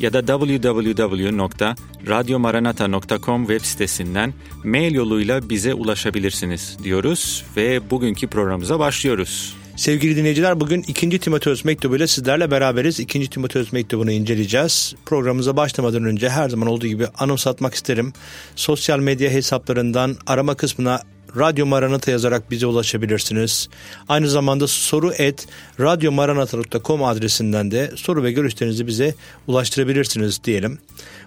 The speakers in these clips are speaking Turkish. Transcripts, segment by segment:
ya da www.radyomaranata.com web sitesinden mail yoluyla bize ulaşabilirsiniz diyoruz ve bugünkü programımıza başlıyoruz. Sevgili dinleyiciler bugün 2. Timoteus mektubu ile sizlerle beraberiz. 2. Timoteus mektubunu inceleyeceğiz. Programımıza başlamadan önce her zaman olduğu gibi anımsatmak isterim. Sosyal medya hesaplarından arama kısmına Radyo Maranata yazarak bize ulaşabilirsiniz. Aynı zamanda soru et radyomaranata.com adresinden de soru ve görüşlerinizi bize ulaştırabilirsiniz diyelim.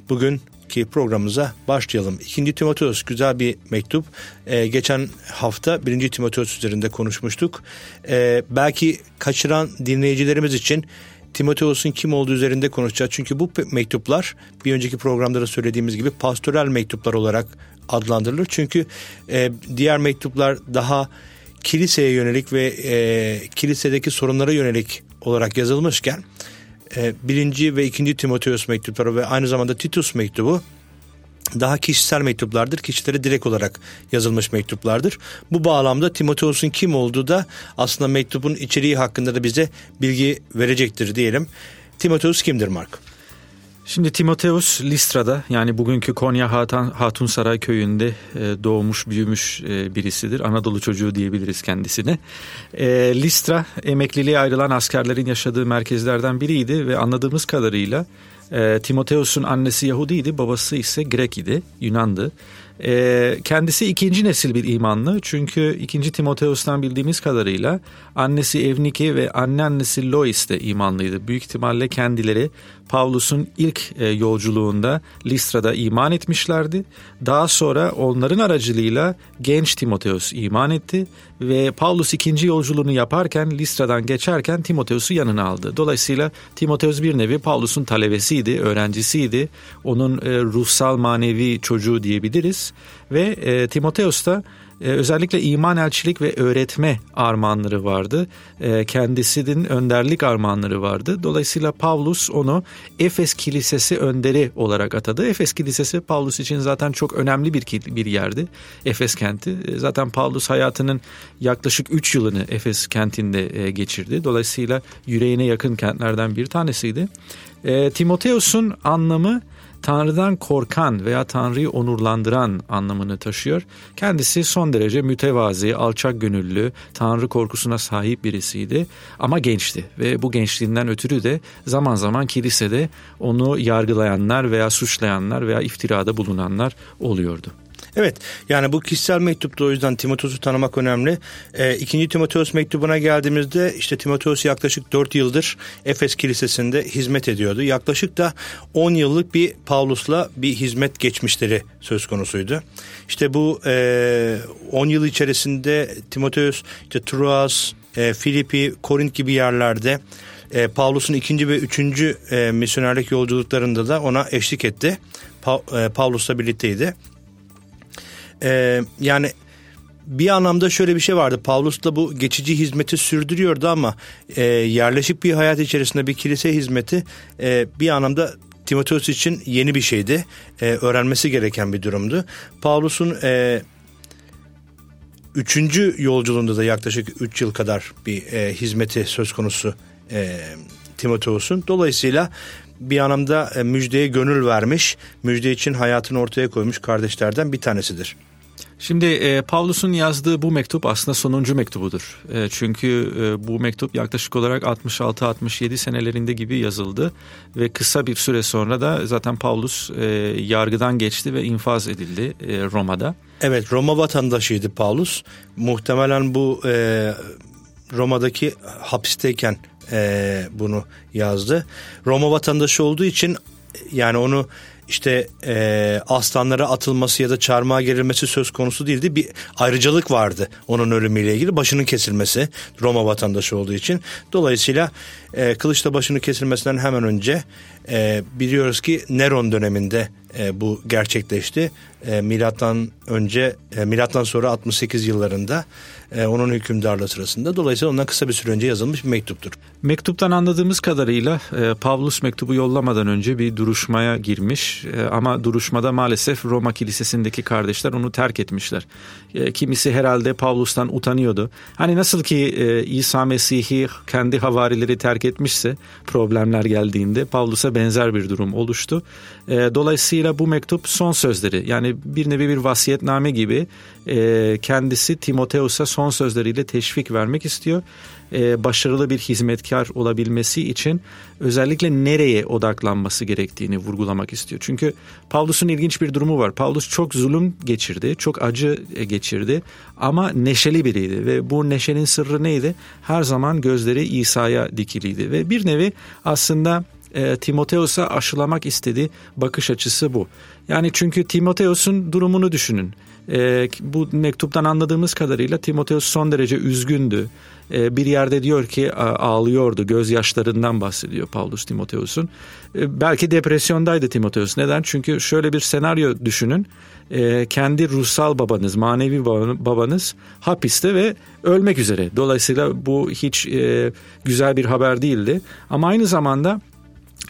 Bugünkü programımıza başlayalım. 2. Timoteus güzel bir mektup. Ee, geçen hafta 1. Timoteus üzerinde konuşmuştuk. Ee, belki kaçıran dinleyicilerimiz için Timoteus'un kim olduğu üzerinde konuşacağız. Çünkü bu mektuplar bir önceki programda da söylediğimiz gibi pastoral mektuplar olarak adlandırılır. Çünkü e, diğer mektuplar daha kiliseye yönelik ve e, kilisedeki sorunlara yönelik olarak yazılmışken e, birinci ve ikinci Timoteus mektupları ve aynı zamanda Titus mektubu daha kişisel mektuplardır. Kişilere direkt olarak yazılmış mektuplardır. Bu bağlamda Timoteus'un kim olduğu da aslında mektubun içeriği hakkında da bize bilgi verecektir diyelim. Timoteus kimdir Mark? Şimdi Timoteus Listra'da yani bugünkü Konya Hatun, Hatunsaray köyünde e, doğmuş büyümüş e, birisidir. Anadolu çocuğu diyebiliriz kendisine. E, Listra emekliliğe ayrılan askerlerin yaşadığı merkezlerden biriydi ve anladığımız kadarıyla e, Timoteus'un annesi Yahudiydi, babası ise Grek idi, Yunandı. E, kendisi ikinci nesil bir imanlı çünkü ikinci Timoteus'tan bildiğimiz kadarıyla annesi Evnike ve anneannesi Lois de imanlıydı. Büyük ihtimalle kendileri Pavlus'un ilk e, yolculuğunda Listra'da iman etmişlerdi. Daha sonra onların aracılığıyla genç Timoteus iman etti ve Pavlus ikinci yolculuğunu yaparken Listra'dan geçerken Timoteus'u yanına aldı. Dolayısıyla Timoteus bir nevi Pavlus'un talebesiydi, öğrencisiydi. Onun e, ruhsal manevi çocuğu diyebiliriz ve e, Timoteus da ee, özellikle iman elçilik ve öğretme armağanları vardı. Ee, kendisinin önderlik armağanları vardı. Dolayısıyla Pavlus onu Efes Kilisesi önderi olarak atadı. Efes Kilisesi Pavlus için zaten çok önemli bir bir yerdi. Efes kenti. Ee, Zaten Pavlus hayatının yaklaşık 3 yılını Efes kentinde e, geçirdi. Dolayısıyla yüreğine yakın kentlerden bir tanesiydi. Ee, Timoteus'un anlamı Tanrı'dan korkan veya Tanrı'yı onurlandıran anlamını taşıyor. Kendisi son derece mütevazi, alçak gönüllü, Tanrı korkusuna sahip birisiydi ama gençti ve bu gençliğinden ötürü de zaman zaman kilisede onu yargılayanlar veya suçlayanlar veya iftirada bulunanlar oluyordu. Evet yani bu kişisel mektupta o yüzden Timoteus'u tanımak önemli. E, ikinci Timoteus mektubuna geldiğimizde işte Timoteus yaklaşık 4 yıldır Efes Kilisesi'nde hizmet ediyordu. Yaklaşık da 10 yıllık bir Pavlus'la bir hizmet geçmişleri söz konusuydu. İşte bu e, 10 yıl içerisinde Timoteus işte Troas, e, Filipi, Korint gibi yerlerde e, Pavlus'un ikinci ve üçüncü e, misyonerlik yolculuklarında da ona eşlik etti. Pa, e, Pavlus'la birlikteydi. Ee, yani bir anlamda şöyle bir şey vardı. Pavlus da bu geçici hizmeti sürdürüyordu ama e, yerleşik bir hayat içerisinde bir kilise hizmeti e, bir anlamda Timoteus için yeni bir şeydi. E, öğrenmesi gereken bir durumdu. Pavlus'un e, üçüncü yolculuğunda da yaklaşık üç yıl kadar bir e, hizmeti söz konusu e, Timoteus'un. Dolayısıyla bir anlamda e, müjdeye gönül vermiş, müjde için hayatını ortaya koymuş kardeşlerden bir tanesidir. Şimdi e, Paulus'un yazdığı bu mektup aslında sonuncu mektubudur. E, çünkü e, bu mektup yaklaşık olarak 66-67 senelerinde gibi yazıldı ve kısa bir süre sonra da zaten Paulus e, yargıdan geçti ve infaz edildi e, Roma'da. Evet Roma vatandaşıydı Paulus. Muhtemelen bu e, Roma'daki hapisteyken e, bunu yazdı. Roma vatandaşı olduğu için yani onu işte e, aslanlara atılması ya da çarmıha gerilmesi söz konusu değildi. Bir ayrıcalık vardı onun ölümüyle ilgili. Başının kesilmesi Roma vatandaşı olduğu için. Dolayısıyla e, kılıçla başının kesilmesinden hemen önce e, biliyoruz ki Neron döneminde e, bu gerçekleşti. E, milattan önce, e, milattan sonra 68 yıllarında e, onun hükümdarlığı sırasında. Dolayısıyla ondan kısa bir süre önce yazılmış bir mektuptur. Mektuptan anladığımız kadarıyla e, Pavlus mektubu yollamadan önce bir duruşmaya girmiş e, ama duruşmada maalesef Roma kilisesindeki kardeşler onu terk etmişler. E, kimisi herhalde Pavlus'tan utanıyordu. Hani nasıl ki e, İsa Mesih'i kendi havarileri terk etmişse problemler geldiğinde Pavlus'a benzer bir durum oluştu. E, dolayısıyla bu mektup son sözleri yani bir nevi bir vasiyetname gibi e, kendisi Timoteus'a son sözleriyle teşvik vermek istiyor. E, başarılı bir hizmetkar olabilmesi için özellikle nereye odaklanması gerektiğini vurgulamak istiyor. Çünkü Pavlus'un ilginç bir durumu var. Pavlus çok zulüm geçirdi, çok acı e, geçirdi ama neşeli biriydi ve bu neşenin sırrı neydi? Her zaman gözleri İsa'ya dikiliydi ve bir nevi aslında e, Timoteus'a aşılamak istediği bakış açısı bu. Yani çünkü Timoteus'un durumunu düşünün. E, bu mektuptan anladığımız kadarıyla Timoteus son derece üzgündü. E, bir yerde diyor ki ağlıyordu, gözyaşlarından bahsediyor Paulus Timoteus'un. E, belki depresyondaydı Timoteus. Neden? Çünkü şöyle bir senaryo düşünün. E, kendi ruhsal babanız, manevi babanız hapiste ve ölmek üzere. Dolayısıyla bu hiç e, güzel bir haber değildi. Ama aynı zamanda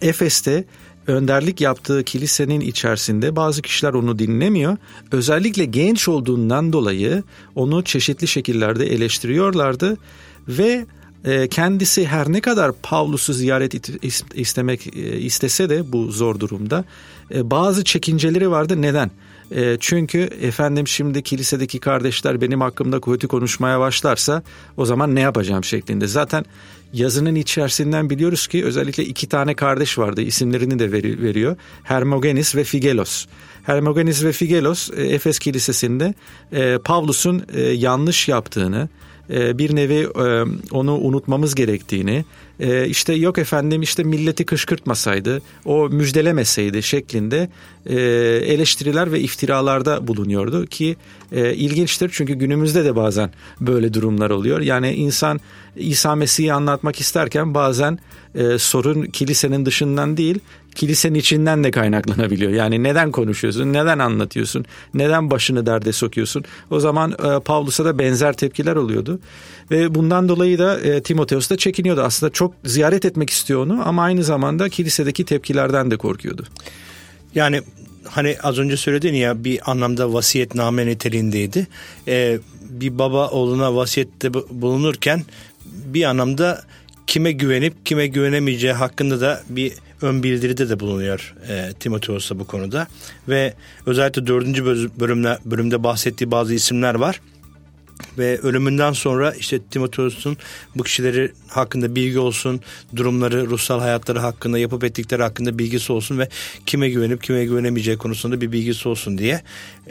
Efes'te önderlik yaptığı kilisenin içerisinde bazı kişiler onu dinlemiyor. Özellikle genç olduğundan dolayı onu çeşitli şekillerde eleştiriyorlardı ve e, kendisi her ne kadar Pavlus'u ziyaret istemek e, istese de bu zor durumda e, bazı çekinceleri vardı. Neden? Çünkü efendim şimdi kilisedeki kardeşler benim hakkımda kötü konuşmaya başlarsa o zaman ne yapacağım şeklinde. Zaten yazının içerisinden biliyoruz ki özellikle iki tane kardeş vardı isimlerini de veriyor. Hermogenes ve Figelos. Hermogenes ve Figelos e, Efes Kilisesi'nde e, Pavlus'un e, yanlış yaptığını, bir nevi onu unutmamız gerektiğini, işte yok efendim işte milleti kışkırtmasaydı, o müjdelemeseydi şeklinde eleştiriler ve iftiralarda bulunuyordu ki ilginçtir çünkü günümüzde de bazen böyle durumlar oluyor. Yani insan İsa Mesih'i anlatmak isterken bazen e, sorun kilisenin dışından değil, kilisenin içinden de kaynaklanabiliyor. Yani neden konuşuyorsun, neden anlatıyorsun, neden başını derde sokuyorsun? O zaman e, Pavlus'a da benzer tepkiler oluyordu. Ve bundan dolayı da e, Timoteus da çekiniyordu. Aslında çok ziyaret etmek istiyor onu ama aynı zamanda kilisedeki tepkilerden de korkuyordu. Yani hani az önce söyledin ya bir anlamda vasiyetname niteliğindeydi. Ee, bir baba oğluna vasiyette bulunurken bir anlamda kime güvenip kime güvenemeyeceği hakkında da bir ön bildiride de bulunuyor e, Timoteos'a bu konuda. Ve özellikle dördüncü bölümde, bölümde bahsettiği bazı isimler var. Ve ölümünden sonra işte Timoteos'un bu kişileri hakkında bilgi olsun, durumları, ruhsal hayatları hakkında, yapıp ettikleri hakkında bilgisi olsun ve kime güvenip kime güvenemeyeceği konusunda bir bilgisi olsun diye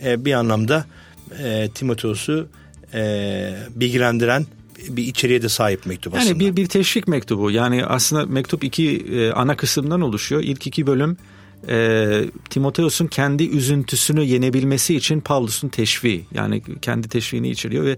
e, bir anlamda e, Timoteos'u e, bilgilendiren bir içeriğe de sahip mektup aslında. Yani bir, bir teşvik mektubu. Yani aslında mektup iki e, ana kısımdan oluşuyor. İlk iki bölüm e, Timoteos'un kendi üzüntüsünü yenebilmesi için Pavlus'un teşviği yani kendi teşviğini içeriyor ve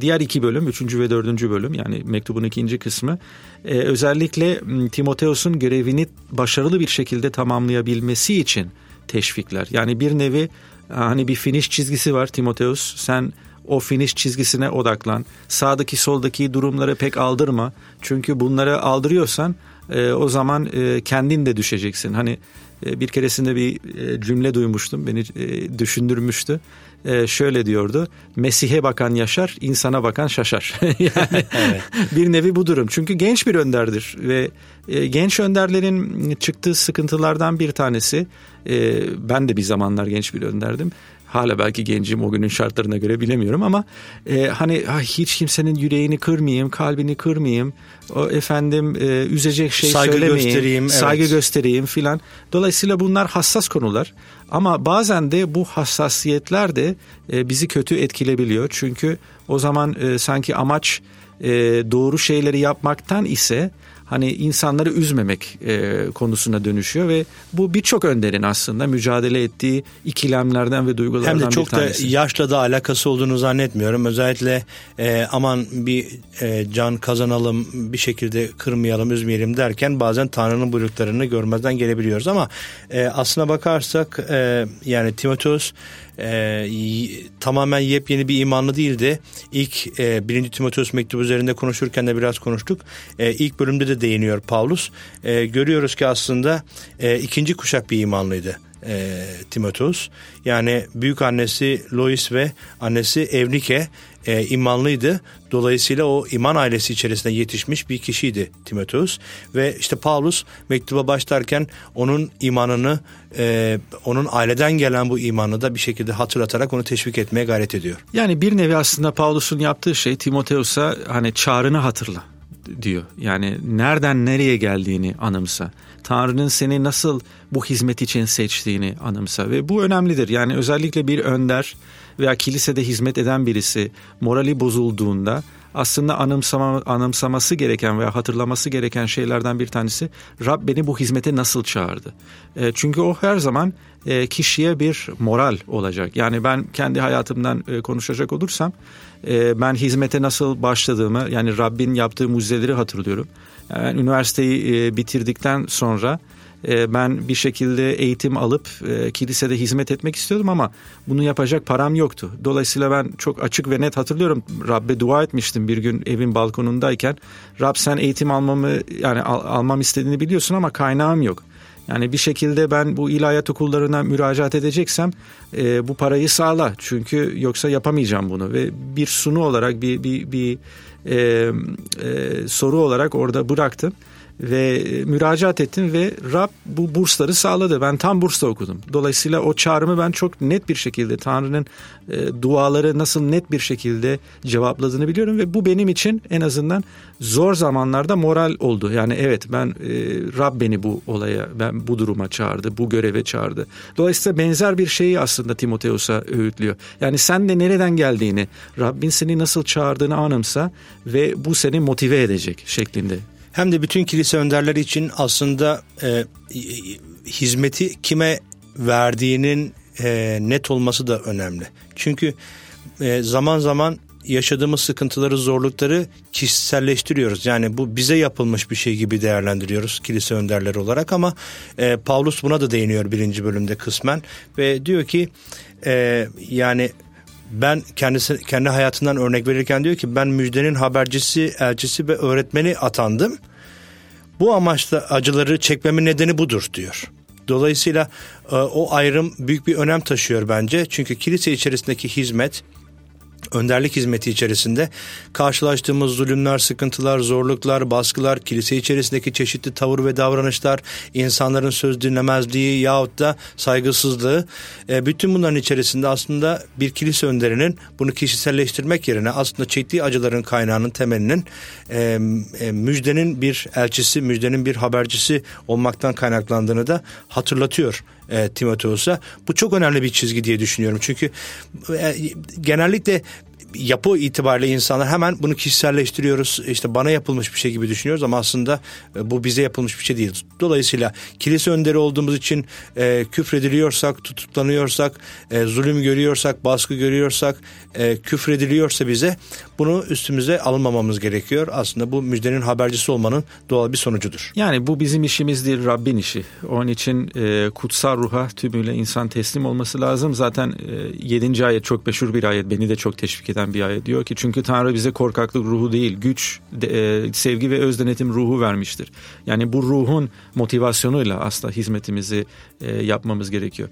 diğer iki bölüm üçüncü ve dördüncü bölüm yani mektubun ikinci kısmı e, özellikle Timoteos'un görevini başarılı bir şekilde tamamlayabilmesi için teşvikler. Yani bir nevi hani bir finish çizgisi var Timoteos sen o finish çizgisine odaklan. Sağdaki soldaki durumları pek aldırma. Çünkü bunları aldırıyorsan e, o zaman e, kendin de düşeceksin. Hani e, bir keresinde bir e, cümle duymuştum beni e, düşündürmüştü. E, şöyle diyordu. Mesih'e bakan yaşar, insana bakan şaşar. yani evet. bir nevi bu durum. Çünkü genç bir önderdir ve e, genç önderlerin çıktığı sıkıntılardan bir tanesi e, ben de bir zamanlar genç bir önderdim Hala belki gencim o günün şartlarına göre bilemiyorum ama e, hani hiç kimsenin yüreğini kırmayayım, kalbini kırmayayım. O efendim e, üzecek şey saygı söylemeyeyim, göstereyim, saygı evet. göstereyim filan. Dolayısıyla bunlar hassas konular. Ama bazen de bu hassasiyetler de e, bizi kötü etkilebiliyor. Çünkü o zaman e, sanki amaç e, doğru şeyleri yapmaktan ise hani insanları üzmemek e, konusuna dönüşüyor ve bu birçok önderin aslında mücadele ettiği ikilemlerden ve duygulardan Hem de bir çok da tanesi. yaşla da alakası olduğunu zannetmiyorum. Özellikle e, aman bir e, can kazanalım, bir şekilde kırmayalım, üzmeyelim derken bazen Tanrı'nın buyruklarını görmezden gelebiliyoruz. Ama e, aslına bakarsak e, yani Timoteus e, tamamen yepyeni bir imanlı değildi. İlk e, 1. Timoteus mektubu üzerinde konuşurken de biraz konuştuk. E, ilk bölümde de değiniyor Paulus. E, görüyoruz ki aslında e, ikinci kuşak bir imanlıydı e, Timoteus. Yani büyük annesi Lois ve annesi Evnike e, imanlıydı. Dolayısıyla o iman ailesi içerisinde yetişmiş bir kişiydi Timoteus. Ve işte Paulus mektuba başlarken onun imanını, e, onun aileden gelen bu imanı da bir şekilde hatırlatarak onu teşvik etmeye gayret ediyor. Yani bir nevi aslında Paulus'un yaptığı şey Timoteus'a hani çağrını hatırla diyor. Yani nereden nereye geldiğini anımsa. Tanrı'nın seni nasıl bu hizmet için seçtiğini anımsa ve bu önemlidir. Yani özellikle bir önder veya kilisede hizmet eden birisi morali bozulduğunda aslında anımsama, anımsaması gereken veya hatırlaması gereken şeylerden bir tanesi Rab beni bu hizmete nasıl çağırdı? E, çünkü o her zaman e, kişiye bir moral olacak. Yani ben kendi hayatımdan e, konuşacak olursam e, ben hizmete nasıl başladığımı yani Rabbin yaptığı mucizeleri hatırlıyorum. Yani üniversiteyi e, bitirdikten sonra ben bir şekilde eğitim alıp e, kilisede hizmet etmek istiyordum ama bunu yapacak param yoktu. Dolayısıyla ben çok açık ve net hatırlıyorum Rabbe dua etmiştim bir gün evin balkonundayken. Rab sen eğitim almamı yani al, almam istediğini biliyorsun ama kaynağım yok. Yani bir şekilde ben bu ilahiyat okullarına müracaat edeceksem e, bu parayı sağla. Çünkü yoksa yapamayacağım bunu ve bir sunu olarak bir bir bir e, e, soru olarak orada bıraktım ve müracaat ettim ve Rab bu bursları sağladı. Ben tam bursla okudum. Dolayısıyla o çağrımı ben çok net bir şekilde Tanrı'nın e, duaları nasıl net bir şekilde cevapladığını biliyorum ve bu benim için en azından zor zamanlarda moral oldu. Yani evet ben e, Rab beni bu olaya, ben bu duruma çağırdı, bu göreve çağırdı. Dolayısıyla benzer bir şeyi aslında Timoteus'a öğütlüyor. Yani sen de nereden geldiğini, Rabbin seni nasıl çağırdığını anımsa ve bu seni motive edecek şeklinde hem de bütün kilise önderleri için aslında e, hizmeti kime verdiğinin e, net olması da önemli. Çünkü e, zaman zaman yaşadığımız sıkıntıları, zorlukları kişiselleştiriyoruz. Yani bu bize yapılmış bir şey gibi değerlendiriyoruz kilise önderleri olarak ama e, Paulus buna da değiniyor birinci bölümde kısmen ve diyor ki e, yani ben kendisi kendi hayatından örnek verirken diyor ki ben müjdenin habercisi, elçisi ve öğretmeni atandım. Bu amaçla acıları çekmemin nedeni budur diyor. Dolayısıyla e, o ayrım büyük bir önem taşıyor bence. Çünkü kilise içerisindeki hizmet önderlik hizmeti içerisinde karşılaştığımız zulümler, sıkıntılar, zorluklar, baskılar, kilise içerisindeki çeşitli tavır ve davranışlar, insanların söz dinlemezliği yahut da saygısızlığı, e, bütün bunların içerisinde aslında bir kilise önderinin bunu kişiselleştirmek yerine aslında çektiği acıların kaynağının temelinin e, e, müjdenin bir elçisi, müjdenin bir habercisi olmaktan kaynaklandığını da hatırlatıyor e, Timoteus'a. Bu çok önemli bir çizgi diye düşünüyorum. Çünkü e, genellikle yapı itibariyle insanlar hemen bunu kişiselleştiriyoruz. İşte bana yapılmış bir şey gibi düşünüyoruz ama aslında e, bu bize yapılmış bir şey değil. Dolayısıyla kilise önderi olduğumuz için e, küfrediliyorsak, tutuklanıyorsak, e, zulüm görüyorsak, baskı görüyorsak, e, küfrediliyorsa bize bunu üstümüze alınmamamız gerekiyor. Aslında bu müjdenin habercisi olmanın doğal bir sonucudur. Yani bu bizim işimiz değil Rabbin işi. Onun için e, kutsal ruha tümüyle insan teslim olması lazım. Zaten e, 7. ayet çok meşhur bir ayet. Beni de çok teşvik eden bir ayet. Diyor ki çünkü Tanrı bize korkaklık ruhu değil güç, de, e, sevgi ve öz denetim ruhu vermiştir. Yani bu ruhun motivasyonuyla aslında hizmetimizi e, yapmamız gerekiyor.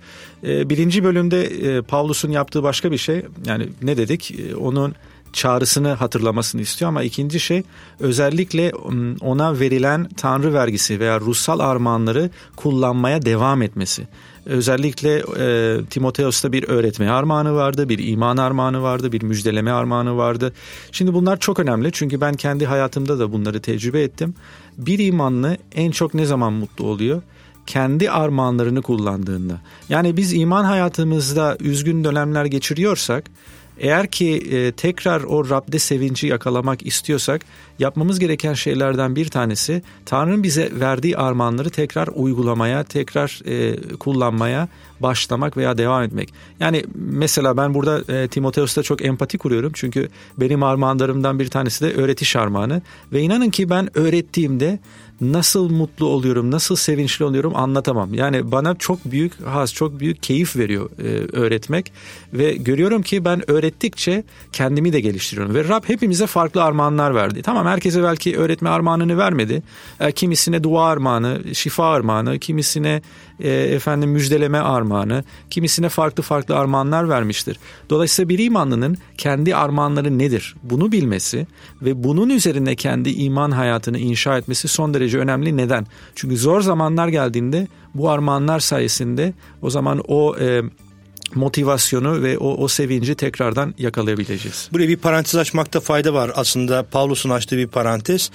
E, birinci bölümde e, Pavlus'un yaptığı başka bir şey yani ne dedik? E, onun çağrısını hatırlamasını istiyor ama ikinci şey özellikle ona verilen tanrı vergisi veya ruhsal armağanları kullanmaya devam etmesi. Özellikle e, Timoteos'ta bir öğretme armağanı vardı, bir iman armağanı vardı, bir müjdeleme armağanı vardı. Şimdi bunlar çok önemli çünkü ben kendi hayatımda da bunları tecrübe ettim. Bir imanlı en çok ne zaman mutlu oluyor? kendi armağanlarını kullandığında. Yani biz iman hayatımızda üzgün dönemler geçiriyorsak eğer ki e, tekrar o Rab'de sevinci yakalamak istiyorsak yapmamız gereken şeylerden bir tanesi Tanrı'nın bize verdiği armağanları tekrar uygulamaya, tekrar e, kullanmaya başlamak veya devam etmek. Yani mesela ben burada e, Timoteos'ta çok empati kuruyorum çünkü benim armağanlarımdan bir tanesi de öğretiş armağanı ve inanın ki ben öğrettiğimde nasıl mutlu oluyorum, nasıl sevinçli oluyorum anlatamam. Yani bana çok büyük haz, çok büyük keyif veriyor e, öğretmek ve görüyorum ki ben öğrettikçe kendimi de geliştiriyorum ve Rab hepimize farklı armağanlar verdi. Tamam herkese belki öğretme armağanını vermedi. E, kimisine dua armağanı, şifa armağanı, kimisine e, efendim müjdeleme armağanı, kimisine farklı farklı armağanlar vermiştir. Dolayısıyla bir imanlının kendi armağanları nedir? Bunu bilmesi ve bunun üzerine kendi iman hayatını inşa etmesi son derece önemli. Neden? Çünkü zor zamanlar geldiğinde bu armağanlar sayesinde o zaman o e, motivasyonu ve o, o sevinci tekrardan yakalayabileceğiz. Buraya bir parantez açmakta fayda var. Aslında Pavlus'un açtığı bir parantez.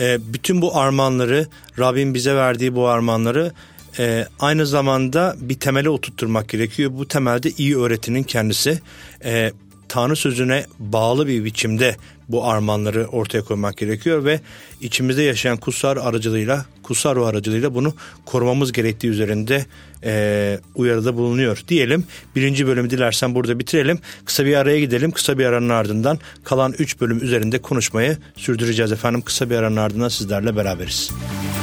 E, bütün bu armağanları, Rabbin bize verdiği bu armağanları e, aynı zamanda bir temele oturtturmak gerekiyor. Bu temelde iyi öğretinin kendisi. E, Tanrı sözüne bağlı bir biçimde bu armağanları ortaya koymak gerekiyor ve içimizde yaşayan kutsal aracılığıyla, kutsal ruh aracılığıyla bunu korumamız gerektiği üzerinde e, uyarıda bulunuyor. Diyelim birinci bölümü dilersen burada bitirelim. Kısa bir araya gidelim. Kısa bir aranın ardından kalan üç bölüm üzerinde konuşmayı sürdüreceğiz efendim. Kısa bir aranın ardından sizlerle beraberiz. Müzik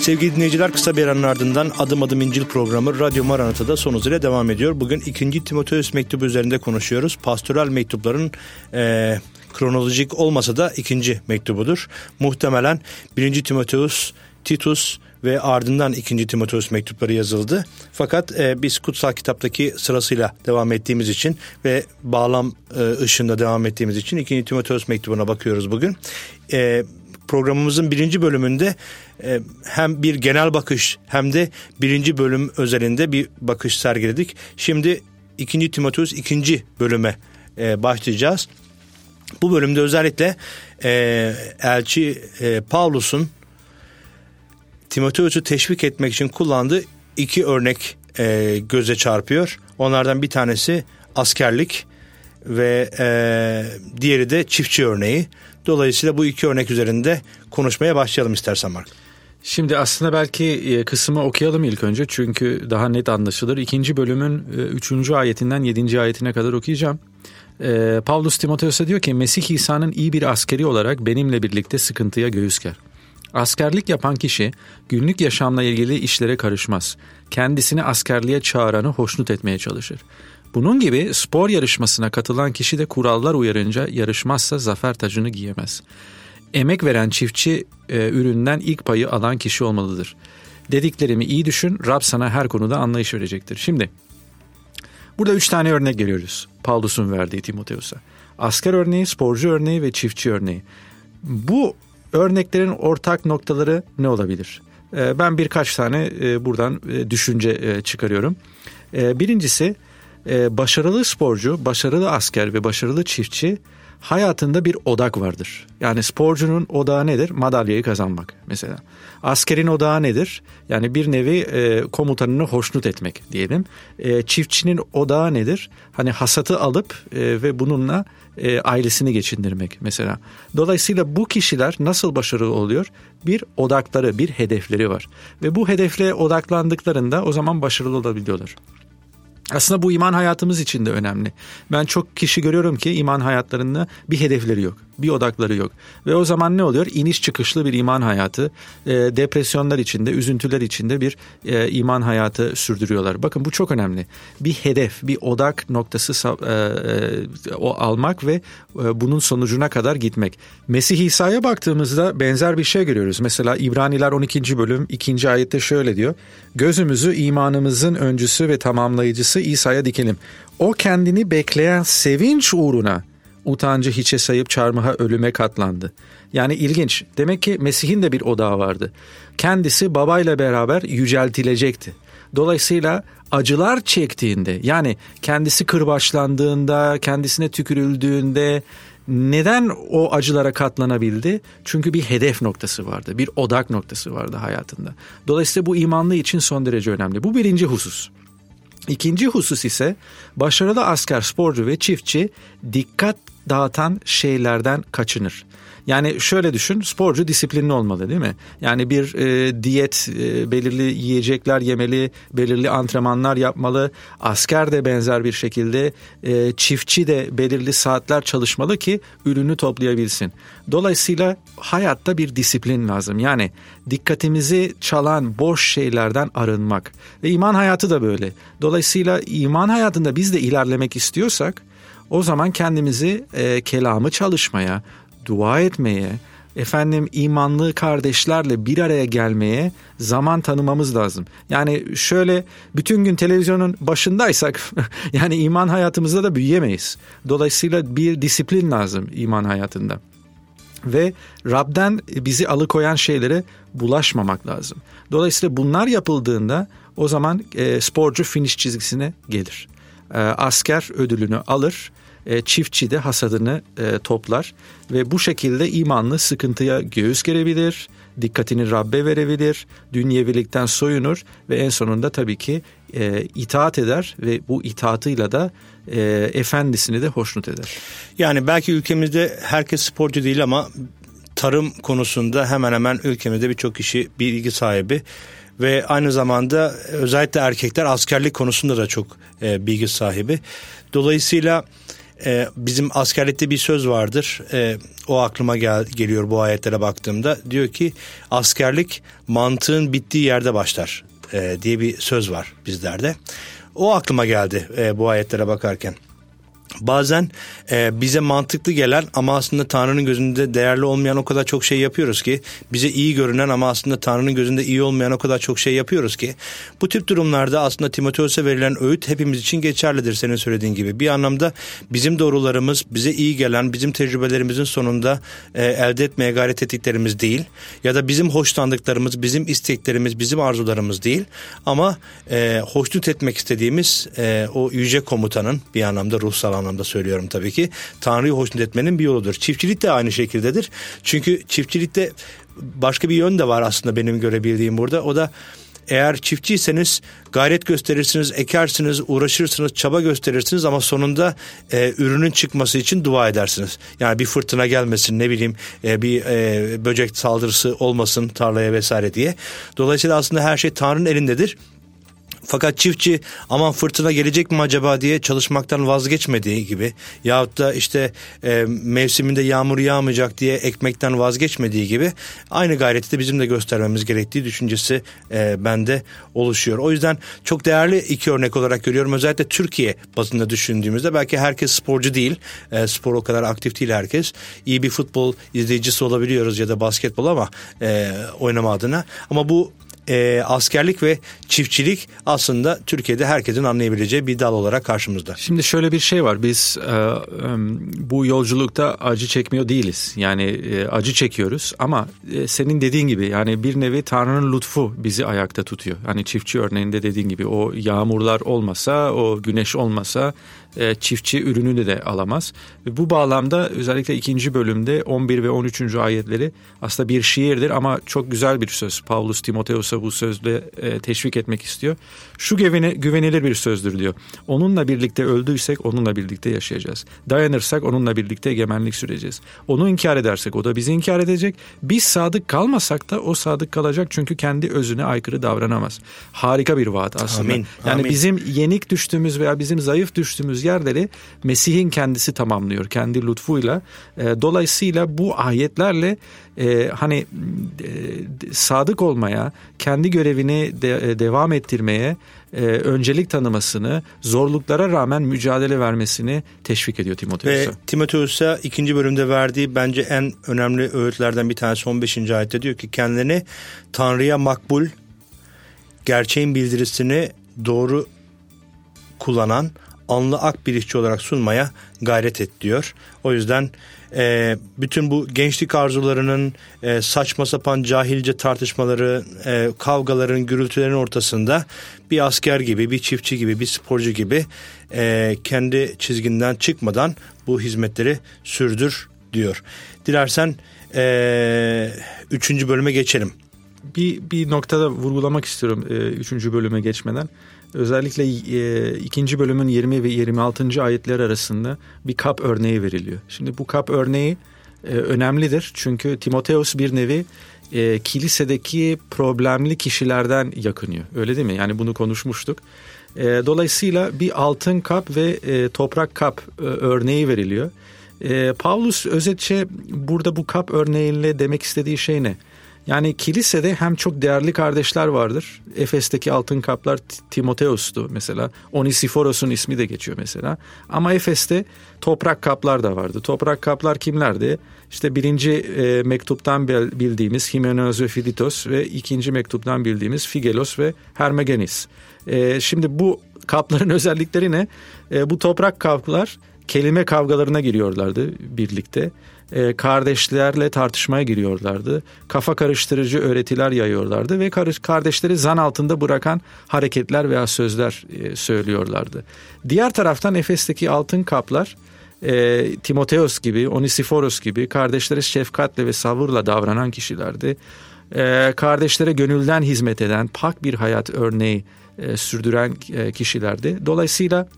Sevgili dinleyiciler kısa bir aranın ardından Adım Adım İncil programı Radyo Maranata'da son hızıyla devam ediyor. Bugün 2. Timoteus mektubu üzerinde konuşuyoruz. Pastoral mektupların e, kronolojik olmasa da ikinci mektubudur. Muhtemelen 1. Timoteus, Titus ve ardından 2. Timoteus mektupları yazıldı. Fakat e, biz kutsal kitaptaki sırasıyla devam ettiğimiz için ve bağlam e, ışığında devam ettiğimiz için 2. Timoteus mektubuna bakıyoruz bugün. E, programımızın birinci bölümünde e, hem bir genel bakış hem de birinci bölüm özelinde bir bakış sergiledik. Şimdi ikinci Timoteus ikinci bölüme e, başlayacağız. Bu bölümde özellikle e, elçi e, Pavlus'un Timoteus'u teşvik etmek için kullandığı iki örnek göze çarpıyor. Onlardan bir tanesi askerlik ve e, diğeri de çiftçi örneği. Dolayısıyla bu iki örnek üzerinde konuşmaya başlayalım istersen Mark. Şimdi aslında belki e, kısmı okuyalım ilk önce çünkü daha net anlaşılır. İkinci bölümün e, üçüncü ayetinden yedinci ayetine kadar okuyacağım. E, Pavlus Timoteos'a diyor ki Mesih İsa'nın iyi bir askeri olarak benimle birlikte sıkıntıya göğüs ger. Askerlik yapan kişi günlük yaşamla ilgili işlere karışmaz. Kendisini askerliğe çağıranı hoşnut etmeye çalışır. Bunun gibi spor yarışmasına katılan kişi de kurallar uyarınca yarışmazsa zafer tacını giyemez. Emek veren çiftçi e, üründen ilk payı alan kişi olmalıdır. Dediklerimi iyi düşün, Rab sana her konuda anlayış verecektir. Şimdi burada üç tane örnek görüyoruz Paulus'un verdiği Timoteus'a. Asker örneği, sporcu örneği ve çiftçi örneği. Bu örneklerin ortak noktaları ne olabilir? E, ben birkaç tane e, buradan e, düşünce çıkarıyorum. Birincisi e, başarılı sporcu, başarılı asker ve başarılı çiftçi hayatında bir odak vardır. Yani sporcunun odağı nedir? Madalyayı kazanmak mesela. Askerin odağı nedir? Yani bir nevi e, komutanını hoşnut etmek diyelim. E, çiftçinin odağı nedir? Hani hasatı alıp e, ve bununla e, ailesini geçindirmek mesela. Dolayısıyla bu kişiler nasıl başarılı oluyor? Bir odakları, bir hedefleri var. Ve bu hedefle odaklandıklarında o zaman başarılı olabiliyorlar. Aslında bu iman hayatımız için de önemli. Ben çok kişi görüyorum ki iman hayatlarında bir hedefleri yok. Bir odakları yok. Ve o zaman ne oluyor? İniş çıkışlı bir iman hayatı, e, depresyonlar içinde, üzüntüler içinde bir e, iman hayatı sürdürüyorlar. Bakın bu çok önemli. Bir hedef, bir odak noktası e, e, o almak ve e, bunun sonucuna kadar gitmek. Mesih İsa'ya baktığımızda benzer bir şey görüyoruz. Mesela İbraniler 12. bölüm 2. ayette şöyle diyor. Gözümüzü imanımızın öncüsü ve tamamlayıcısı İsa'ya dikelim. O kendini bekleyen sevinç uğruna utancı hiçe sayıp çarmıha ölüme katlandı. Yani ilginç. Demek ki Mesih'in de bir odağı vardı. Kendisi babayla beraber yüceltilecekti. Dolayısıyla acılar çektiğinde yani kendisi kırbaçlandığında, kendisine tükürüldüğünde neden o acılara katlanabildi? Çünkü bir hedef noktası vardı, bir odak noktası vardı hayatında. Dolayısıyla bu imanlı için son derece önemli. Bu birinci husus. İkinci husus ise başarılı asker, sporcu ve çiftçi dikkat dağıtan şeylerden kaçınır. Yani şöyle düşün sporcu disiplinli olmalı değil mi? Yani bir e, diyet e, belirli yiyecekler yemeli, belirli antrenmanlar yapmalı. Asker de benzer bir şekilde e, çiftçi de belirli saatler çalışmalı ki ürünü toplayabilsin. Dolayısıyla hayatta bir disiplin lazım. Yani dikkatimizi çalan boş şeylerden arınmak. Ve iman hayatı da böyle. Dolayısıyla iman hayatında biz de ilerlemek istiyorsak o zaman kendimizi e, kelamı çalışmaya, dua etmeye, efendim imanlı kardeşlerle bir araya gelmeye zaman tanımamız lazım. Yani şöyle bütün gün televizyonun başındaysak yani iman hayatımızda da büyüyemeyiz. Dolayısıyla bir disiplin lazım iman hayatında. Ve Rab'den bizi alıkoyan şeylere bulaşmamak lazım. Dolayısıyla bunlar yapıldığında o zaman e, sporcu finish çizgisine gelir. E, asker ödülünü alır e, çiftçi de hasadını e, toplar ve bu şekilde imanlı sıkıntıya göğüs gerebilir, dikkatini Rabbe verebilir, dünyevilikten soyunur ve en sonunda tabii ki e, itaat eder ve bu itaatıyla da efendisini de hoşnut eder. Yani belki ülkemizde herkes sporcu değil ama tarım konusunda hemen hemen ülkemizde birçok kişi bilgi sahibi ve aynı zamanda özellikle erkekler askerlik konusunda da çok bilgi sahibi. Dolayısıyla e, bizim askerlikte bir söz vardır. E, o aklıma gel, geliyor bu ayetlere baktığımda. Diyor ki askerlik mantığın bittiği yerde başlar e, diye bir söz var bizlerde. O aklıma geldi e, bu ayetlere bakarken bazen e, bize mantıklı gelen ama aslında Tanrı'nın gözünde değerli olmayan o kadar çok şey yapıyoruz ki bize iyi görünen ama aslında Tanrı'nın gözünde iyi olmayan o kadar çok şey yapıyoruz ki bu tip durumlarda aslında Timoteos'a verilen öğüt hepimiz için geçerlidir senin söylediğin gibi. Bir anlamda bizim doğrularımız bize iyi gelen bizim tecrübelerimizin sonunda e, elde etmeye gayret ettiklerimiz değil ya da bizim hoşlandıklarımız bizim isteklerimiz bizim arzularımız değil ama e, hoşnut etmek istediğimiz e, o yüce komutanın bir anlamda ruhsal anlamda söylüyorum tabii ki. Tanrı'yı hoşnut etmenin bir yoludur. Çiftçilik de aynı şekildedir. Çünkü çiftçilikte başka bir yön de var aslında benim görebildiğim burada. O da eğer çiftçiyseniz gayret gösterirsiniz, ekersiniz, uğraşırsınız, çaba gösterirsiniz ama sonunda e, ürünün çıkması için dua edersiniz. Yani bir fırtına gelmesin, ne bileyim e, bir e, böcek saldırısı olmasın tarlaya vesaire diye. Dolayısıyla aslında her şey Tanrı'nın elindedir. Fakat çiftçi aman fırtına gelecek mi acaba diye çalışmaktan vazgeçmediği gibi yahut da işte e, mevsiminde yağmur yağmayacak diye ekmekten vazgeçmediği gibi aynı gayreti de bizim de göstermemiz gerektiği düşüncesi e, bende oluşuyor. O yüzden çok değerli iki örnek olarak görüyorum. Özellikle Türkiye bazında düşündüğümüzde belki herkes sporcu değil. E, spor o kadar aktif değil herkes. İyi bir futbol izleyicisi olabiliyoruz ya da basketbol ama e, oynama adına. Ama bu e, askerlik ve çiftçilik aslında Türkiye'de herkesin anlayabileceği bir dal olarak karşımızda. Şimdi şöyle bir şey var. Biz e, e, bu yolculukta acı çekmiyor değiliz. Yani e, acı çekiyoruz ama e, senin dediğin gibi yani bir nevi Tanrı'nın lütfu bizi ayakta tutuyor. Hani çiftçi örneğinde dediğin gibi o yağmurlar olmasa, o güneş olmasa e, çiftçi ürününü de alamaz. Ve bu bağlamda özellikle ikinci bölümde 11 ve 13. ayetleri aslında bir şiirdir ama çok güzel bir söz. Paulus Timoteos'a da bu sözle e, teşvik etmek istiyor. Şu güveni, güvenilir bir sözdür diyor. Onunla birlikte öldüysek onunla birlikte yaşayacağız. Dayanırsak onunla birlikte egemenlik süreceğiz. Onu inkar edersek o da bizi inkar edecek. Biz sadık kalmasak da o sadık kalacak çünkü kendi özüne aykırı davranamaz. Harika bir vaat aslında. Amin, yani amin. bizim yenik düştüğümüz veya bizim zayıf düştüğümüz yerleri Mesih'in kendisi tamamlıyor kendi lütfuyla. E, dolayısıyla bu ayetlerle e, hani e, sadık olmaya, kendi görevini de, devam ettirmeye, öncelik tanımasını, zorluklara rağmen mücadele vermesini teşvik ediyor Timoteus'a. Ve Timoteus'a ikinci bölümde verdiği bence en önemli öğütlerden bir tanesi 15. ayette diyor ki kendini Tanrı'ya makbul, gerçeğin bildirisini doğru kullanan, anlı ak bir işçi olarak sunmaya gayret et diyor. O yüzden e, bütün bu gençlik arzularının e, saçma sapan cahilce tartışmaları, e, kavgaların, gürültülerin ortasında bir asker gibi, bir çiftçi gibi, bir sporcu gibi e, kendi çizginden çıkmadan bu hizmetleri sürdür diyor. Dilersen e, üçüncü bölüme geçelim. Bir, bir noktada vurgulamak istiyorum e, üçüncü bölüme geçmeden. Özellikle e, ikinci bölümün 20 ve 26. ayetler arasında bir kap örneği veriliyor. Şimdi bu kap örneği e, önemlidir çünkü Timoteus bir nevi e, kilisedeki problemli kişilerden yakınıyor. Öyle değil mi? Yani bunu konuşmuştuk. E, dolayısıyla bir altın kap ve e, toprak kap e, örneği veriliyor. E, Paulus özetçe burada bu kap örneğiyle demek istediği şey ne? Yani kilisede hem çok değerli kardeşler vardır. Efes'teki altın kaplar Timoteos'tu mesela. Onisiforos'un ismi de geçiyor mesela. Ama Efes'te toprak kaplar da vardı. Toprak kaplar kimlerdi? İşte birinci e, mektuptan bildiğimiz Himeneos ve Fiditos ve ikinci mektuptan bildiğimiz Figelos ve Hermogenes. E, şimdi bu kapların özellikleri ne? E, bu toprak kaplar kelime kavgalarına giriyorlardı birlikte e, kardeşlerle tartışmaya giriyorlardı. Kafa karıştırıcı öğretiler yayıyorlardı ve kardeşleri zan altında bırakan hareketler veya sözler e, söylüyorlardı. Diğer taraftan Efes'teki altın kaplar e, Timoteos gibi, Onisiforos gibi kardeşlere şefkatle ve sabırla davranan kişilerdi. Kardeşlere gönülden hizmet eden, pak bir hayat örneği sürdüren kişilerdi. Dolayısıyla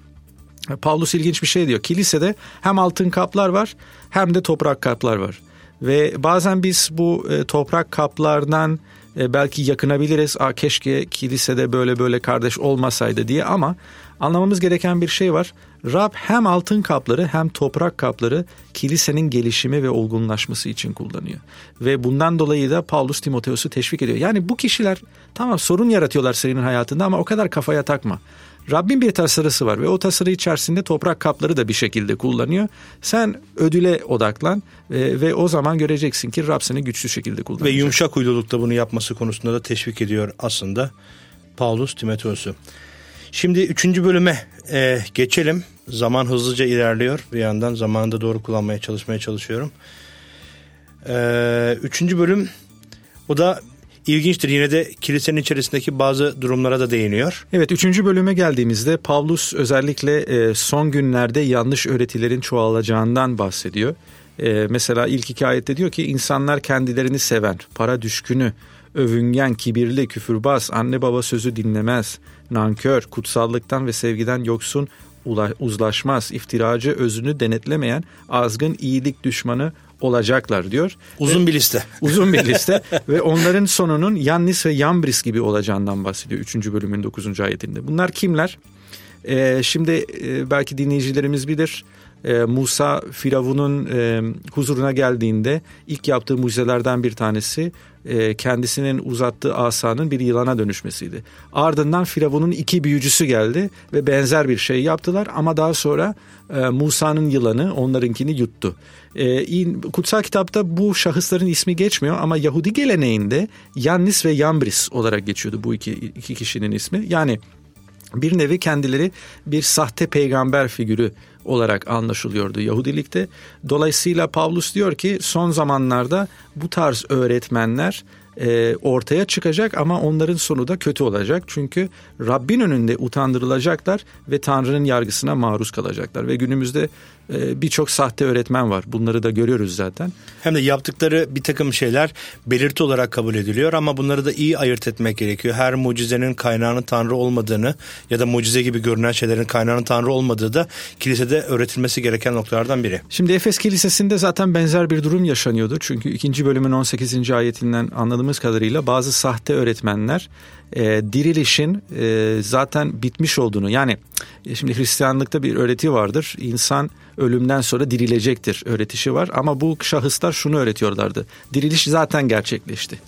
Paulus ilginç bir şey diyor. Kilisede hem altın kaplar var hem de toprak kaplar var. Ve bazen biz bu e, toprak kaplardan e, belki yakınabiliriz. Aa, keşke kilisede böyle böyle kardeş olmasaydı diye ama anlamamız gereken bir şey var. Rab hem altın kapları hem toprak kapları kilisenin gelişimi ve olgunlaşması için kullanıyor. Ve bundan dolayı da Paulus Timoteus'u teşvik ediyor. Yani bu kişiler tamam sorun yaratıyorlar senin hayatında ama o kadar kafaya takma. Rabbin bir tasarısı var ve o tasarı içerisinde toprak kapları da bir şekilde kullanıyor. Sen ödüle odaklan e, ve o zaman göreceksin ki Rab seni güçlü şekilde kullanacak. Ve yumuşak uylulukta bunu yapması konusunda da teşvik ediyor aslında Paulus Timoteos'u. Şimdi üçüncü bölüme e, geçelim. Zaman hızlıca ilerliyor. Bir yandan zamanında doğru kullanmaya çalışmaya çalışıyorum. E, üçüncü bölüm o da ilginçtir. Yine de kilisenin içerisindeki bazı durumlara da değiniyor. Evet üçüncü bölüme geldiğimizde Pavlus özellikle e, son günlerde yanlış öğretilerin çoğalacağından bahsediyor. E, mesela ilk iki ayette diyor ki insanlar kendilerini seven, para düşkünü, övüngen, kibirli, küfürbaz, anne baba sözü dinlemez, nankör, kutsallıktan ve sevgiden yoksun, uzlaşmaz, iftiracı, özünü denetlemeyen, azgın, iyilik düşmanı olacaklar diyor. Uzun bir liste. Uzun bir liste ve onların sonunun Yannis ve Yambris gibi olacağından bahsediyor 3. bölümün 9. ayetinde. Bunlar kimler? Ee, şimdi e, belki dinleyicilerimiz bilir. Ee, Musa Firavun'un e, huzuruna geldiğinde ilk yaptığı mucizelerden bir tanesi e, kendisinin uzattığı asanın bir yılana dönüşmesiydi. Ardından Firavun'un iki büyücüsü geldi ve benzer bir şey yaptılar ama daha sonra e, Musa'nın yılanı onlarınkini yuttu. E, kutsal kitapta bu şahısların ismi geçmiyor ama Yahudi geleneğinde Yannis ve Yambris olarak geçiyordu bu iki, iki kişinin ismi. Yani bir nevi kendileri bir sahte peygamber figürü olarak anlaşılıyordu Yahudilikte. Dolayısıyla Pavlus diyor ki son zamanlarda bu tarz öğretmenler e, ortaya çıkacak ama onların sonu da kötü olacak. Çünkü Rabbin önünde utandırılacaklar ve Tanrı'nın yargısına maruz kalacaklar. Ve günümüzde e, birçok sahte öğretmen var. Bunları da görüyoruz zaten. Hem de yaptıkları bir takım şeyler belirti olarak kabul ediliyor ama bunları da iyi ayırt etmek gerekiyor. Her mucizenin kaynağının Tanrı olmadığını ya da mucize gibi görünen şeylerin kaynağının Tanrı olmadığı da kilisede öğretilmesi gereken noktalardan biri. Şimdi Efes Kilisesi'nde zaten benzer bir durum yaşanıyordu. Çünkü ikinci bölümün 18. ayetinden anladığımız kadarıyla bazı sahte öğretmenler e, dirilişin e, zaten bitmiş olduğunu yani e, şimdi Hristiyanlıkta bir öğreti vardır. İnsan ölümden sonra dirilecektir öğretişi var ama bu şahıslar şunu öğretiyorlardı. Diriliş zaten gerçekleşti.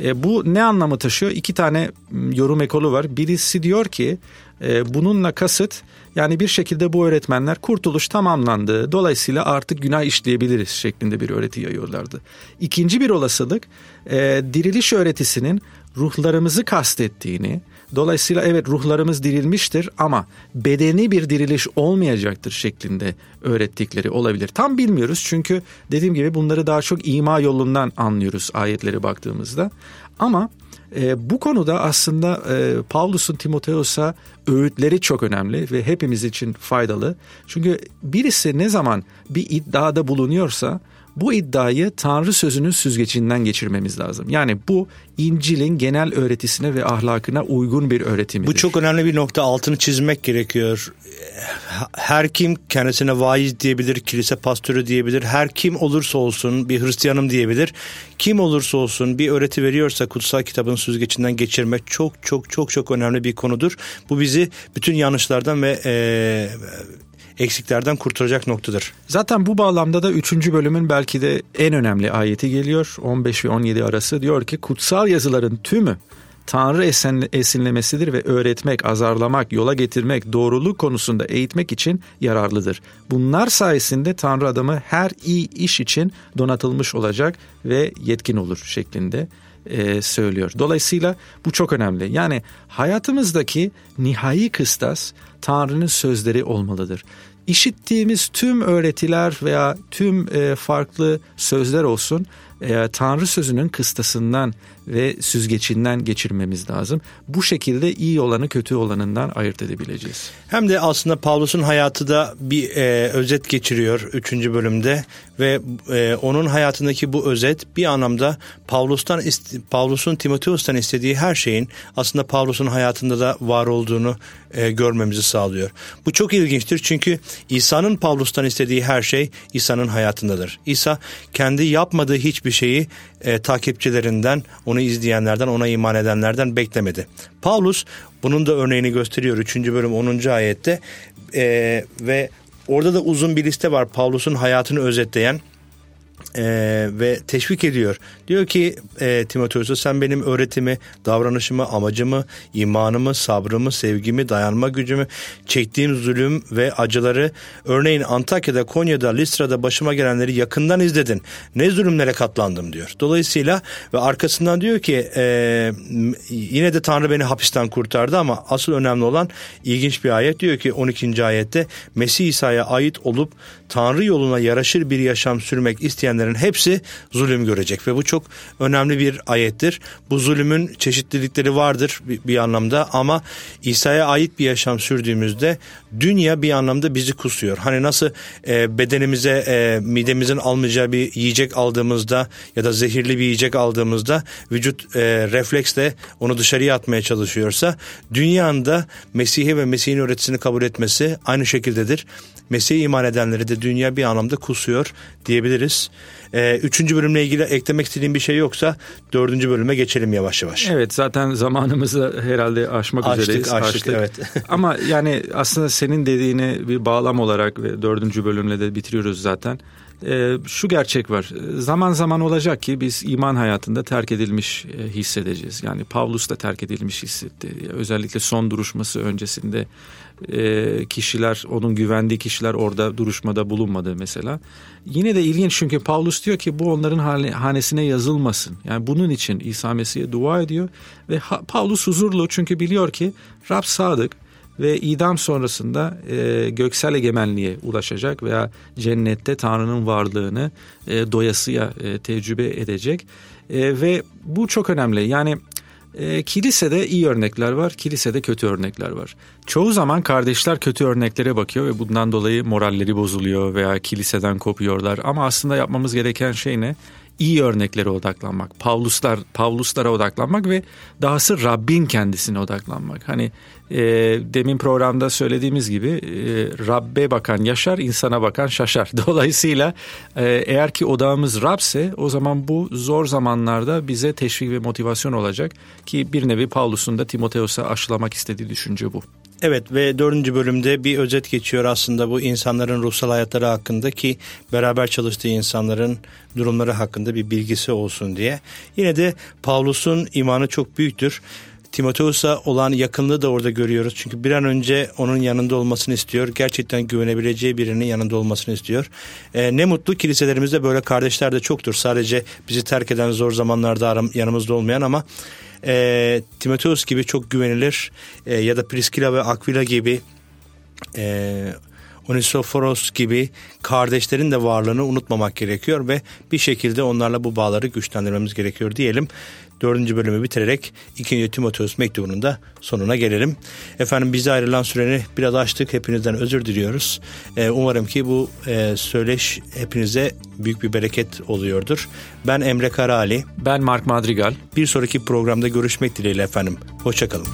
E, bu ne anlamı taşıyor? İki tane yorum ekolu var. Birisi diyor ki e, bununla kasıt yani bir şekilde bu öğretmenler kurtuluş tamamlandı. Dolayısıyla artık günah işleyebiliriz şeklinde bir öğreti yayıyorlardı. İkinci bir olasılık e, diriliş öğretisinin ruhlarımızı kastettiğini, dolayısıyla evet ruhlarımız dirilmiştir ama bedeni bir diriliş olmayacaktır şeklinde öğrettikleri olabilir. Tam bilmiyoruz çünkü dediğim gibi bunları daha çok ima yolundan anlıyoruz ayetleri baktığımızda. Ama e, bu konuda aslında e, Pavlus'un Timoteos'a öğütleri çok önemli ve hepimiz için faydalı. Çünkü birisi ne zaman bir iddiada bulunuyorsa bu iddiayı Tanrı sözünün süzgecinden geçirmemiz lazım. Yani bu İncil'in genel öğretisine ve ahlakına uygun bir öğretimidir. Bu çok önemli bir nokta altını çizmek gerekiyor. Her kim kendisine vaiz diyebilir, kilise pastörü diyebilir. Her kim olursa olsun bir Hristiyanım diyebilir. Kim olursa olsun bir öğreti veriyorsa kutsal kitabın süzgecinden geçirmek çok çok çok çok önemli bir konudur. Bu bizi bütün yanlışlardan ve e, eksiklerden kurtaracak noktadır. Zaten bu bağlamda da 3. bölümün belki de en önemli ayeti geliyor. 15 ve 17 arası diyor ki kutsal yazıların tümü Tanrı esinlemesidir ve öğretmek, azarlamak, yola getirmek, doğruluk konusunda eğitmek için yararlıdır. Bunlar sayesinde Tanrı adamı her iyi iş için donatılmış olacak ve yetkin olur şeklinde e, söylüyor. Dolayısıyla bu çok önemli. Yani hayatımızdaki nihai kıstas Tanrı'nın sözleri olmalıdır. İşittiğimiz tüm öğretiler veya tüm e, farklı sözler olsun e, Tanrı sözünün kıstasından ve süzgecinden geçirmemiz lazım. Bu şekilde iyi olanı kötü olanından ayırt edebileceğiz. Hem de aslında Pavlus'un hayatı da bir e, özet geçiriyor 3. bölümde ve e, onun hayatındaki bu özet bir anlamda Pavlus'tan Pavlus'un Timoteos'tan istediği her şeyin aslında Pavlus'un hayatında da var olduğunu e, görmemizi sağlıyor. Bu çok ilginçtir çünkü İsa'nın Pavlus'tan istediği her şey İsa'nın hayatındadır. İsa kendi yapmadığı hiçbir şeyi e, takipçilerinden, onu izleyenlerden, ona iman edenlerden beklemedi. Paulus bunun da örneğini gösteriyor 3. bölüm 10. ayette e, ve orada da uzun bir liste var Paulus'un hayatını özetleyen e, ve teşvik ediyor. Diyor ki e, Timoteus'a sen benim öğretimi, davranışımı, amacımı, imanımı, sabrımı, sevgimi, dayanma gücümü, çektiğim zulüm ve acıları örneğin Antakya'da, Konya'da, Listra'da başıma gelenleri yakından izledin. Ne zulümlere katlandım diyor. Dolayısıyla ve arkasından diyor ki e, yine de Tanrı beni hapisten kurtardı ama asıl önemli olan ilginç bir ayet diyor ki 12. ayette Mesih İsa'ya ait olup Tanrı yoluna yaraşır bir yaşam sürmek isteyenlerin hepsi zulüm görecek ve bu çok önemli bir ayettir. Bu zulümün çeşitlilikleri vardır bir, bir anlamda ama İsa'ya ait bir yaşam sürdüğümüzde dünya bir anlamda bizi kusuyor. Hani nasıl e, bedenimize e, midemizin almayacağı bir yiyecek aldığımızda ya da zehirli bir yiyecek aldığımızda vücut e, refleksle onu dışarıya atmaya çalışıyorsa dünyanın da Mesih'i ve Mesih'in öğretisini kabul etmesi aynı şekildedir. Mesih'e iman edenleri de dünya bir anlamda kusuyor diyebiliriz. Ee, üçüncü bölümle ilgili eklemek istediğim bir şey yoksa dördüncü bölüme geçelim yavaş yavaş. Evet zaten zamanımızı herhalde aşmak açtık, üzereyiz. Açtık, açtık evet. Ama yani aslında senin dediğini bir bağlam olarak ve dördüncü bölümle de bitiriyoruz zaten. Ee, şu gerçek var. Zaman zaman olacak ki biz iman hayatında terk edilmiş e, hissedeceğiz. Yani Pavlus da terk edilmiş hissetti. Özellikle son duruşması öncesinde e, kişiler, onun güvendiği kişiler orada duruşmada bulunmadı mesela. Yine de ilginç çünkü Paulus diyor ki bu onların hanesine yazılmasın. Yani bunun için İsa Mesih'e dua ediyor ve Paulus huzurlu çünkü biliyor ki Rab sadık ve idam sonrasında e, göksel egemenliğe ulaşacak veya cennette Tanrı'nın varlığını e, doyasıya e, tecrübe edecek e, ve bu çok önemli yani e, kilisede iyi örnekler var, kilisede kötü örnekler var. Çoğu zaman kardeşler kötü örneklere bakıyor ve bundan dolayı moralleri bozuluyor veya kiliseden kopuyorlar. Ama aslında yapmamız gereken şey ne? İyi örneklere odaklanmak, Pavluslar, Pavluslara odaklanmak ve dahası Rabbin kendisine odaklanmak. Hani e, demin programda söylediğimiz gibi e, Rabbe bakan yaşar, insana bakan şaşar. Dolayısıyla e, eğer ki odağımız Rabse o zaman bu zor zamanlarda bize teşvik ve motivasyon olacak ki bir nevi Pavlus'un da Timoteos'a aşılamak istediği düşünce bu. Evet ve dördüncü bölümde bir özet geçiyor aslında bu insanların ruhsal hayatları hakkında ki beraber çalıştığı insanların durumları hakkında bir bilgisi olsun diye. Yine de Pavlus'un imanı çok büyüktür. Timoteus'a olan yakınlığı da orada görüyoruz. Çünkü bir an önce onun yanında olmasını istiyor. Gerçekten güvenebileceği birinin yanında olmasını istiyor. E, ne mutlu kiliselerimizde böyle kardeşler de çoktur. Sadece bizi terk eden zor zamanlarda aram, yanımızda olmayan ama e, Timoteus gibi çok güvenilir e, ya da Priskila ve Aquila gibi e, Onisoforos gibi kardeşlerin de varlığını unutmamak gerekiyor ve bir şekilde onlarla bu bağları güçlendirmemiz gerekiyor diyelim dördüncü bölümü bitirerek ikinci Timoteus mektubunun da sonuna gelelim. Efendim bize ayrılan süreni biraz açtık. Hepinizden özür diliyoruz. Ee, umarım ki bu e, söyleş hepinize büyük bir bereket oluyordur. Ben Emre Karaali. Ben Mark Madrigal. Bir sonraki programda görüşmek dileğiyle efendim. Hoşçakalın.